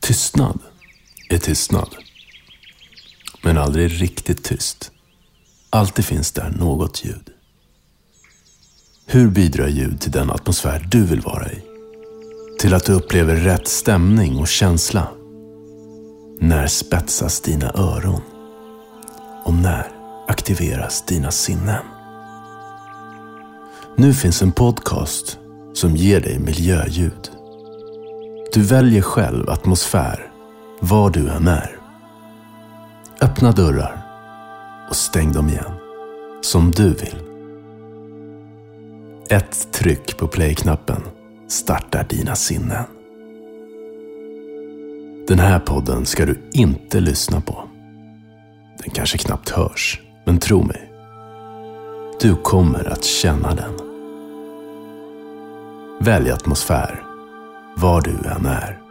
Tystnad är tystnad. Men aldrig riktigt tyst. Alltid finns där något ljud. Hur bidrar ljud till den atmosfär du vill vara i? Till att du upplever rätt stämning och känsla? När spetsas dina öron? Och när aktiveras dina sinnen? Nu finns en podcast som ger dig miljöljud. Du väljer själv atmosfär, var du än är. Öppna dörrar och stäng dem igen, som du vill. Ett tryck på play-knappen startar dina sinnen. Den här podden ska du inte lyssna på. Den kanske knappt hörs, men tro mig. Du kommer att känna den. Välj atmosfär, var du än är.